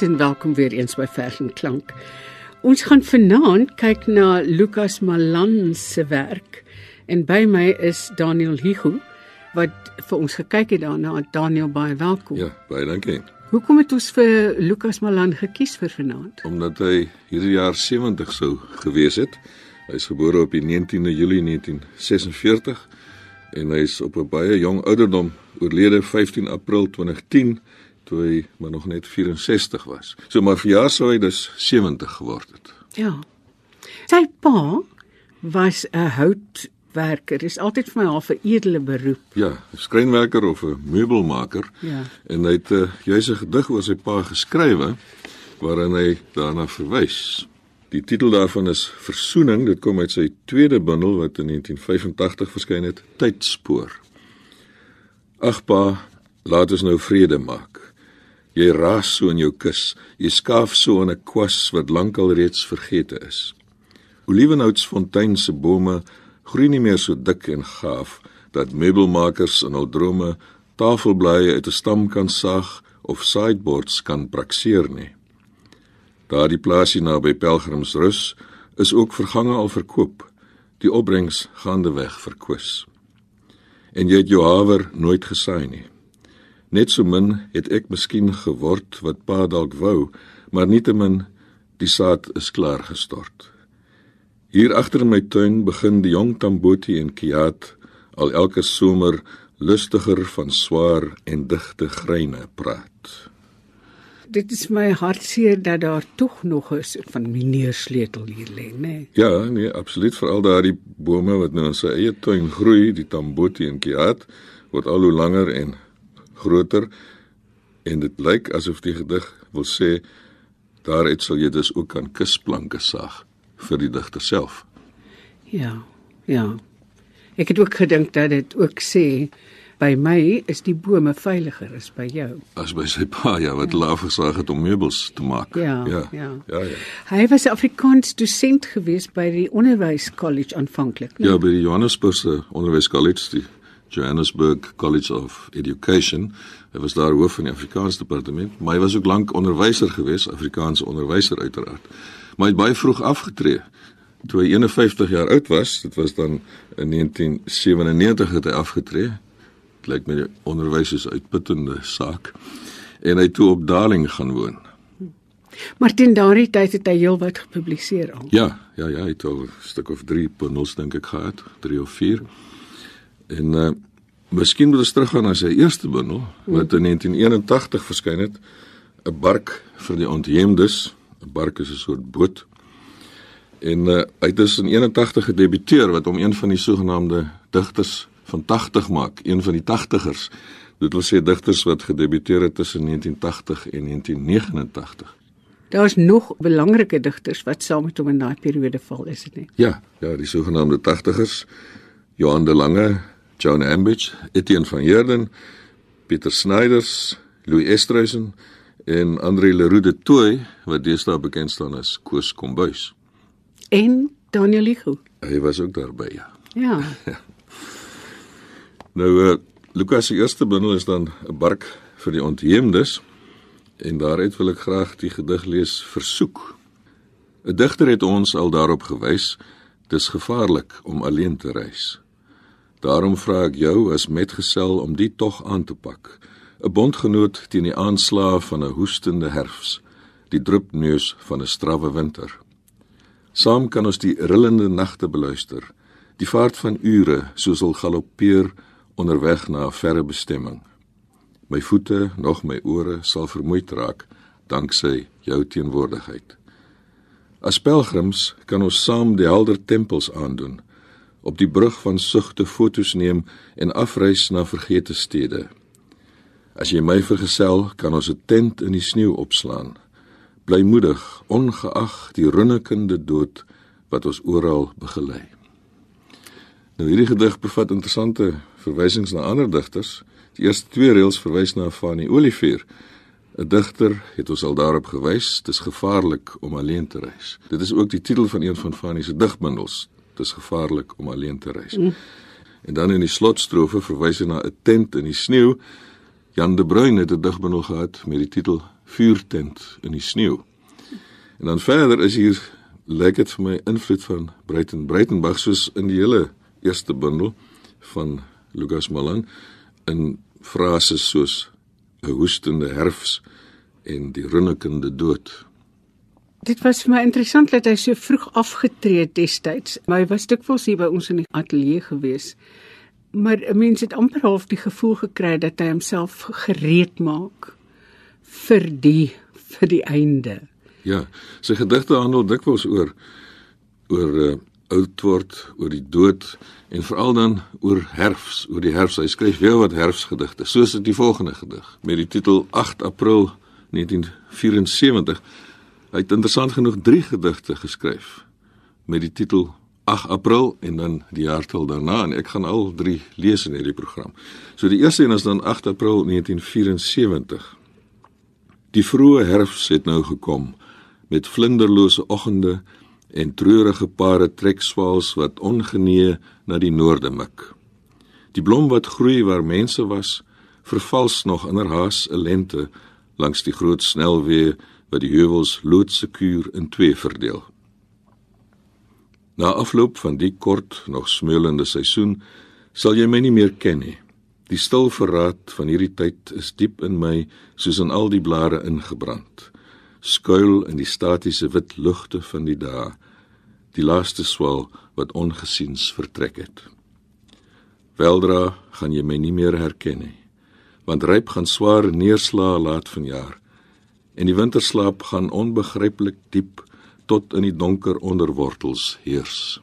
Goeienaand en welkom weer eens by Vers en Klank. Ons gaan vanaand kyk na Lukas Malan se werk en by my is Daniel Higu wat vir ons gekyk het daarna. Daniel, baie welkom. Ja, baie dankie. Hoekom het ons vir Lukas Malan gekies vir vanaand? Omdat hy hierdie jaar 70 sou gewees het. Hy is gebore op die 19de Julie 1946 en hy is op 'n baie jong ouderdom oorlede 15 April 2010 toe hy maar nog net 64 was. So maar verjaar sou hy dus 70 geword het. Ja. Sy pa was 'n houtwerker. Dis altyd vir my half 'n edele beroep. Ja, 'n skrynwerker of 'n meubelmaker. Ja. En hy het 'n uh, juis 'n gedig oor sy pa geskrywe waarin hy daarna verwys. Die titel daarvan is Versoening. Dit kom uit sy tweede bundel wat in 1985 verskyn het, Tydspoor. Ag pa, laat ons nou vrede maak. Jy raas so in jou kus, jy skaaf so in 'n kwas wat lankal reeds vergete is. Olivenhoutsfontein se bome groei nie meer so dik en gaaf dat meubelmakers in hul drome tafelblaaie uit 'n stam kan saag of sideboards kan prakseer nie. Daardie plaasie naby Pelgrimsrus is ook vergange al verkoop. Die opbrengs gaande weg verkwis. En jy het jou hawer nooit gesaai nie. Net so min het ek miskien geword wat pa dalk wou, maar nietemin die saad is klaar gestort. Hier agter in my tuin begin die jong tamboti en kiat al elke somer lustiger van swaar en digte greine praat dit is my hartseer dat daar tog nog 'n van mineersleutel hier lê, né? Nee. Ja, nee, absoluut veral daardie bome wat nou in sy eie tuin groei, die tamboti en kiat, word al hoe langer en groter en dit lyk asof die gedig wil sê daaruit sal jy dus ook kan kusplanke saag vir die digter self. Ja. Ja. Ek het ook gedink dat dit ook sê By my is die bome veiliger as by jou. As by sy pa ja wat ja. afgesaag het om meubels te maak. Ja, ja. Ja. ja, ja. Hy was 'n Afrikaans dosent gewees by die Onderwys College aanvanklik. Ja, by die Johannesburgse Onderwys College, die Johannesburg College of Education. Hy was daar hoof van die Afrikaans departement, maar hy was ook lank onderwyser gewees, Afrikaanse onderwyser uiteraard. Maar hy het baie vroeg afgetree. Toe hy 51 jaar oud was, dit was dan in 1997 het hy afgetree lyk my die onderwys is uitputtende saak en hy toe op Darling gaan woon. Maar teen daardie tyd het hy heelwat gepubliseer al. Ja, ja, ja, hy het al 'n stuk of 3 bundels dink ek gehad, 3 of 4. En uh miskien moet ons teruggaan na sy eerste bundel wat in 1981 verskyn het, 'n bark vir die ontheemdes. 'n Bark is 'n soort boot. En uh hy het dus in 81 gedebuteer wat hom een van die sogenaamde digters van 80 maak, een van die 80ers. Dit wil sê digters wat gedebuteer het tussen 1980 en 1989. Daar's nog belangrike digters wat saam met hom in daai periode val, is dit nie? Ja, ja, die sogenaamde 80ers. Johan de Lange, John Ambidge, Etienne van Heerden, Pieter Snyders, Louis Estreisen en André Leroux de Toey wat deesdae bekend staan as Koos Kombuis. En Daniel Ligo. Hy was ook daarby, ja. Ja. Nou uh, Lukas se eerste bundel is dan 'n bark vir die ontheemdes en daaruit wil ek graag die gedig lees Versoek. 'n Digter het ons al daarop gewys dis gevaarlik om alleen te reis. Daarom vra ek jou as metgesel om die tog aan te pak. 'n Bondgenoot teen die aanslae van 'n hoestende herfs, die druppneus van 'n strawwe winter. Saam kan ons die rillende nagte beluister, die vaart van ure soos sal galoppeer onderweg na 'n verre bestemming. My voete, nog my ore sal vermoeid raak danksy jou teenwoordigheid. As pelgrims kan ons saam die helder tempels aandoen, op die brug van sugte fotos neem en afreis na vergete stede. As jy my vergesel, kan ons 'n tent in die sneeu opslaan. Blymoedig, ongeag die runnekende dood wat ons oral begelei. Nou hierdie gedig bevat interessante verwysings na ander digters. Die eerste twee reëls verwys na Fanny Olivier. 'n Digter het ons al daarop gewys, dit is gevaarlik om alleen te reis. Dit is ook die titel van een van Fanny se digbundels. Dit is gevaarlik om alleen te reis. Mm. En dan in die slotstrofe verwys hy na 'n tent in die sneeu. Jan de Bruin het 'n digbundel gehad met die titel Vuurtent in die sneeu. En dan verder is hier lyk dit vir my invloed van Breiten Breitenberg soos in die hele eerste bundel van Lucas Malan in frases soos 'n hoestende herfs en die runnekende dood. Dit was vir my interessant dat hy so vroeg afgetree het destyds. Maar hy was dikwels hier by ons in die ateljee gewees. Maar 'n mens het amper half die gevoel gekry dat hy homself gereed maak vir die vir die einde. Ja, sy gedigte handel dikwels oor oor uh, oud word, oor die dood en veral dan oor herfs, oor die herfs. Hy skryf weer wat herfsgedigte, soos dit die volgende gedig met die titel 8 April 1974. Hy het interessant genoeg 3 gedigte geskryf met die titel 8 April en dan die jaartal daarna en ek gaan al 3 lees in hierdie program. So die eerste een is dan 8 April 1974. Die vroeë herfs het nou gekom met vlinderlose oggende en treurige pare trekswaals wat ongenee na die noorde mik. Die blom wat groei waar mense was, vervals nog in haar haas 'n lente langs die groot snelweë wat die heuwels loodsekuur in twee verdeel. Na afloop van die kort nog smeulende seisoen sal jy my nie meer ken nie. Die stil verraad van hierdie tyd is diep in my soos in al die blare ingebrand skuil in die statiese wit lugte van die dae die laaste swel wat ongesiens vertrek het weldra gaan jy my nie meer herken nie want ryp gaan swaar neerslaa laat vanjaar en die winterslaap gaan onbegryplik diep tot in die donker onderwortels heers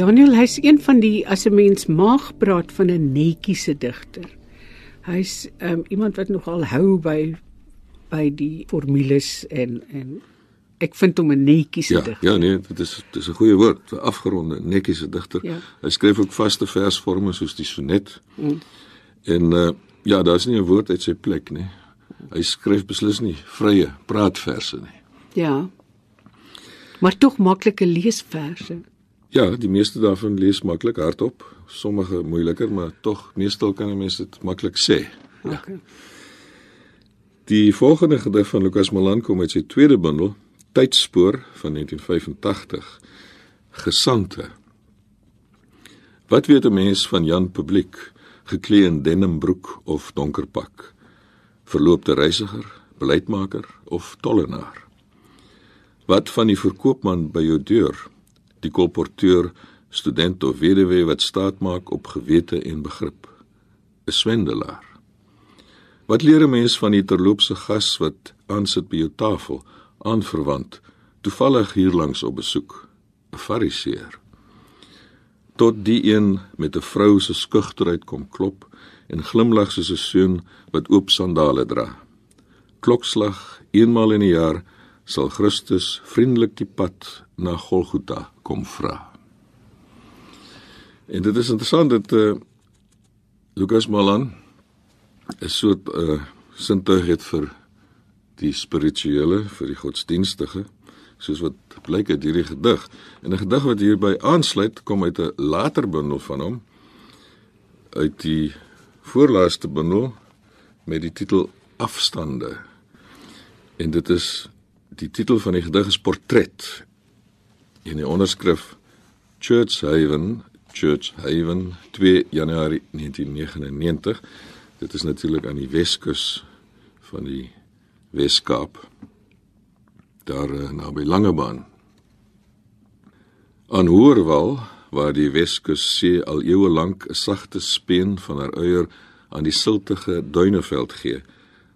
Daniel, hy's een van die as 'n mens maag praat van 'n netjiese digter. Hy's um, iemand wat nogal hou by by die formules en en ek vind hom 'n netjiese ja, digter. Ja, nee, dit is dit is 'n goeie woord, 'n afgeronde netjiese digter. Ja. Hy skryf ook vaste versforme soos die sonnet. Mm. En uh, ja, daar's nie 'n woord uit sy plek nie. Hy skryf beslis nie vrye praatverse nie. Ja. Maar tog maklike leesverse. Ja, die meeste daarvan lees maklik hardop, sommige moeiliker, maar tog meestal kan 'n mens dit maklik sê. Ja. Okay. Die volgende gedig van Lukas Malan kom uit sy tweede bundel, Tydspoor van 1985, Gesante. Wat weet 'n mens van Jan Publiek, geklee in denimbroek of donker pak? Verloopte reisiger, beleidmaker of tollenaar? Wat van die verkoopman by jou deur? Die kolporteur student of weduwee wat staat maak op gewete en begrip. 'n Swendelaar. Wat leer 'n mens van die terloopse gas wat aansit by jou tafel, aanverwant, toevallig hier langs op besoek, 'n fariseer. Tot die een met 'n vrou se skugterheid kom klop en glimlag soos 'n seun wat oop sandale dra. Klokslag eenmal in 'n jaar sal Christus vriendelik die pad na Golgotha kom vra. En dit is interessant dat uh, Lukas Malan 'n soort uh, sintuig het vir die spirituele, vir die godsdienstige, soos wat blyk uit hierdie gedig. En 'n gedig wat hierby aansluit, kom uit 'n later bundel van hom uit die voorlaaste bundel met die titel Afstande. En dit is die titel van die gedig is Portret. In die onderskrif Church Haven, Church Haven 2 Januarie 1999. Dit is natuurlik aan die Weskus van die Weskaap daar uh, naby Langebaan. Aan Hoorwal waar die Weskus see al eeue lank 'n sagte speen van haar uier aan die siltige duineveld gee.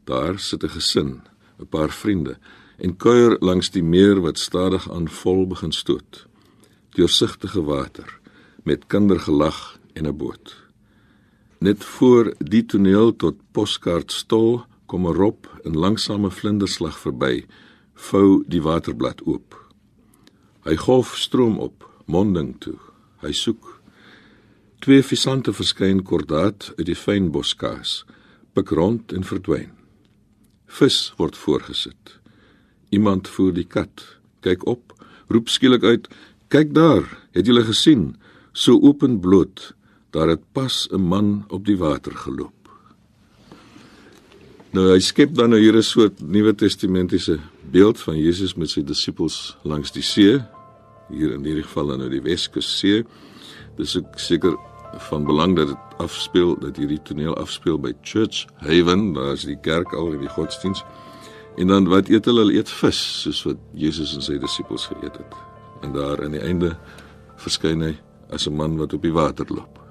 Daar sit 'n gesin, 'n paar vriende en kuier langs die meer wat stadig aan vol begin stoot. Deursigtige water met kindergelag en 'n boot. Net voor die toneel tot poskaart stol kom 'n rob in langsame vlinderslag verby, vou die waterblad oop. Hy golf stroom op, monding toe. Hy soek. Twee visante verskyn kordaat uit die fyn boskaas, pik rond en verdwyn. Vis word voorgesit. Iemand voer die kat, kyk op, roep skielik uit: "Kyk daar, het julle gesien? So openbloot, daar het pas 'n man op die water geloop." Nou hy skep dan nou hier 'n soort Nuwe Testamentiese beeld van Jesus met sy disippels langs die see, hier in hierdie geval nou die Weskus see. Dis ek seker van belang dat dit afspeel dat hierdie toneel afspeel by Church Haven, daar is die kerk al in die godsdiens. En dan wat eet hulle? Hulle eet vis, soos wat Jesus en sy disippels geëet het. En daar aan die einde verskyn hy as 'n man wat op die water loop.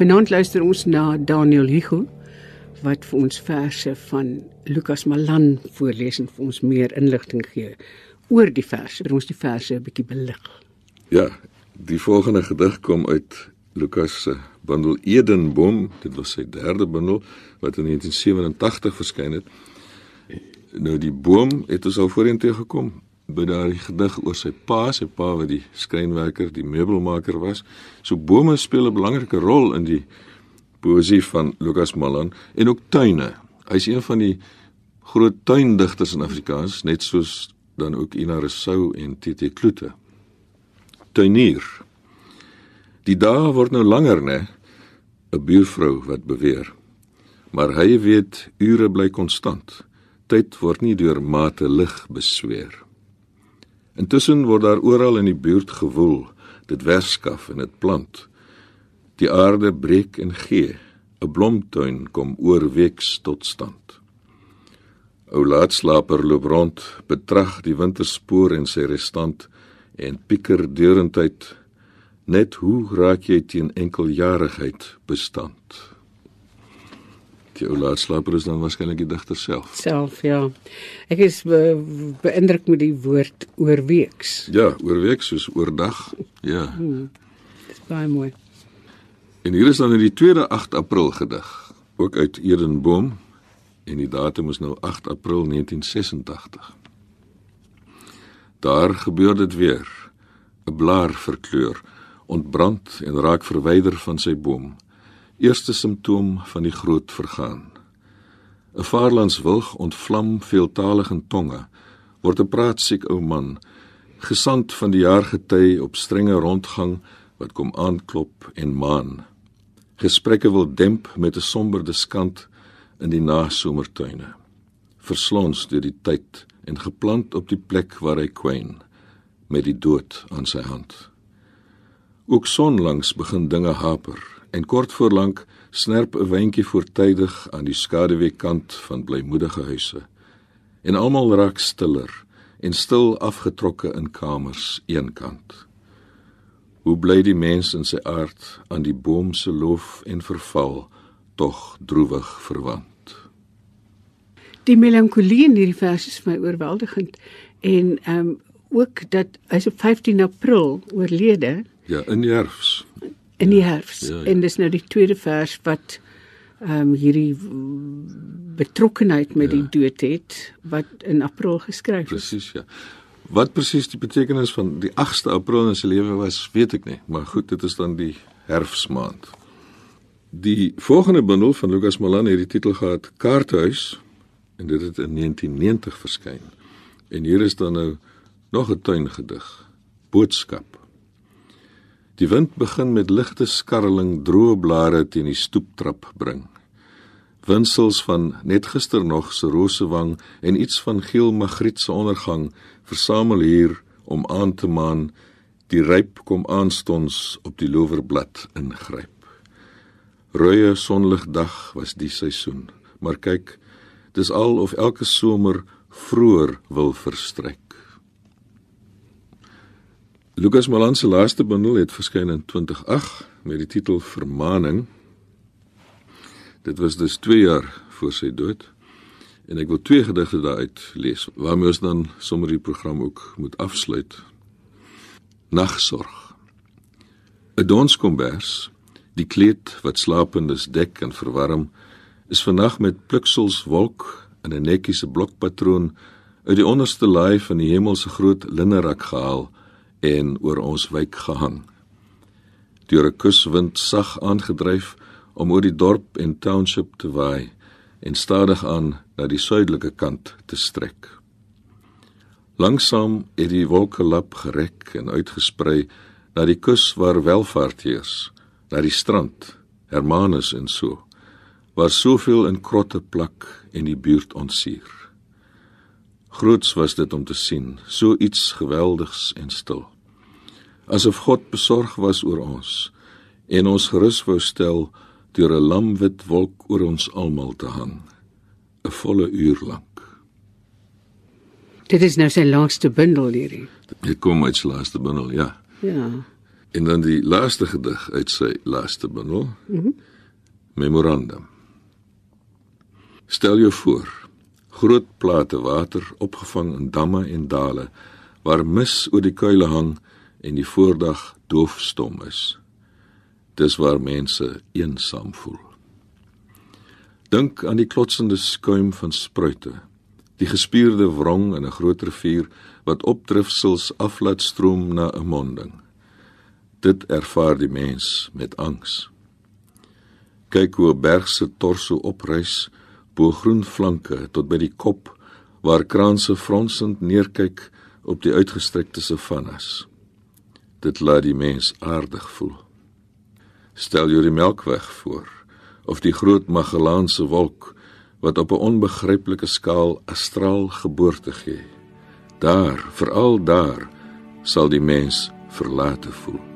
Vanaand luister ons na Daniel Hugo wat vir ons verse van Lukas Malan voorlees en vir ons meer inligting gee oor die verse. Ons die verse 'n bietjie belig. Ja, die volgende gedig kom uit Lukas se bundel Edenboom. Dit was sy derde bundel wat in 1987 verskyn het. Nou die boom het ons al voorheen teëgekom by daardie gedig oor sy pa, sy pa wat die skrynwerker, die meubelmaker was. So bome speel 'n belangrike rol in die poesie van Lukas Malan en ook tuine. Hy's een van die groot tuindigters in Afrikaans, net soos dan ook Ina Rousseau en TT Kloete. Tuinier. Die dae word nou langer, né? 'n Buurvrou wat beweer. Maar hy weet ure bly konstant. Tyd word nie deur mate lig besweer. Intussen word daar oral in die buurt gewoel, dit werskaf en dit plant. Die aarde breek en gee, 'n blomtuin kom oorweeks tot stand. Ou laatslaper loop rond, betrag die winterspoor en sy restant en pieker deurentyd Net hoe raak jy teen enkeljarigheid bestand? Die ou laatslaper is dan waarskynlik die digter self. Self, ja. Ek is be, beïndruk met die woord oorweeks. Ja, oorweek soos oordag. Ja. Hmm. Dis baie mooi. En hier is dan in die tweede 8 April gedig, ook uit Edenboom en die datum is nou 8 April 1986. Daar gebeur dit weer. 'n Blaar verkleur, ontbrand en raak verwyder van sy boom. Eerste simptoom van die groot vergaan. 'n Vaarlandswilg ontvlam veeltalig in tonge, word 'n praatsiek ou man, gesand van die jaar gety op strenge rondgang wat kom aanklop en maan. Gesprekke wil demp met 'n somber diskant in die nasomertuine. Verslons deur die tyd en geplant op die plek waar hy kwyn met die dood aan sy hand. Ook sonlangs begin dinge haper en kort voor lank snerp 'n windjie voortydig aan die skaduweekant van blymoedige huise. En almal raak stiller en stil afgetrokke in kamers eenkant. Hoe bly die mens in sy aard aan die boom se loof en verval tog droewig verwant. Die melankolie in hierdie vers is my oorweldigend en ehm um, ook dat hy's op 15 April oorlede. Ja, in die herfs. In die herfs. Ja, ja. En dis nou die tweede vers wat ehm um, hierdie betrokkenheid met ja. die dood het wat in April geskryf is. Presies, ja. Wat presies die betekenis van die 8ste April in sy lewe was, weet ek nie, maar goed, dit is dan die herfsmaand. Die volgende bundel van Lucas Malan het die titel gehad Kaarthuis en dit het in 1990 verskyn. En hier is dan nou nog 'n tuingedig, Boodskap. Die wind begin met ligte skarreling droë blare teen die stoeptrap bring. Winsels van net gister nog se rosewang en iets van geel magriet se ondergang versamel hier om aan te maan die ryp kom aanstonds op die lowerblad ingryp. Roeie sonligdag was die seisoen, maar kyk, dis al of elke somer vroeër wil verstryk. Lucas Malan se laaste bundel het verskyn in 2008 met die titel Vermaning. Dit was dus 2 jaar voor sy dood. En ek wil twee gedigte daaruit lees waarmee ons dan sommer die program ook moet afsluit. Nagsorg. 'n Donskombers, die kleed wat slapendes dek en verwarm, is vannag met pluksels wolk in 'n netjiese blokpatroon uit die onderste laai van die hemelse groot linnerak gehaal en oor ons wyk gehang. Deur 'n kuswind sag aangedryf om oor die dorp en township te waai en stadig aan na die suidelike kant te strek. Langsaam het die wolkelap gerek en uitgesprei na die kus waar welvaart heers, na die strand, Hermanus en so, waar soveel in krotte plak en die buurt ontsier. Groots was dit om te sien, so iets geweldigs en stil. Asof God besorg was oor ons en ons gerus wou stel deur 'n lamwit wolk oor ons almal te hang, 'n volle uur lank. Dit is nou sy laaste bundel hierdie. Dit kom uit sy laaste bundel, ja. Ja. En dan die laaste gedig uit sy laaste bundel. Mhm. Mm Memorandum. Stel jou voor, groot plate water opgevang in damme en dale waar mis oor die kuile hang en die voordag doofstom is. Dis waar mense eensaam voel. Dink aan die klotsende skuim van spruite, die gespierde wrong in 'n groot rivier wat opdrifsels aflaat stroom na 'n monding. Dit ervaar die mens met angs. Kyk hoe 'n berg se torso oprys bo groen flanke tot by die kop waar kraanse fronsend neerkyk op die uitgestrekte savannas. Dit laat die mens aardig voel. Stel jou die Melkweg voor of die groot Magellaanse wolk wat op 'n onbegryplike skaal astraal geboorte gee. Daar, veral daar, sal die mens verlate voel.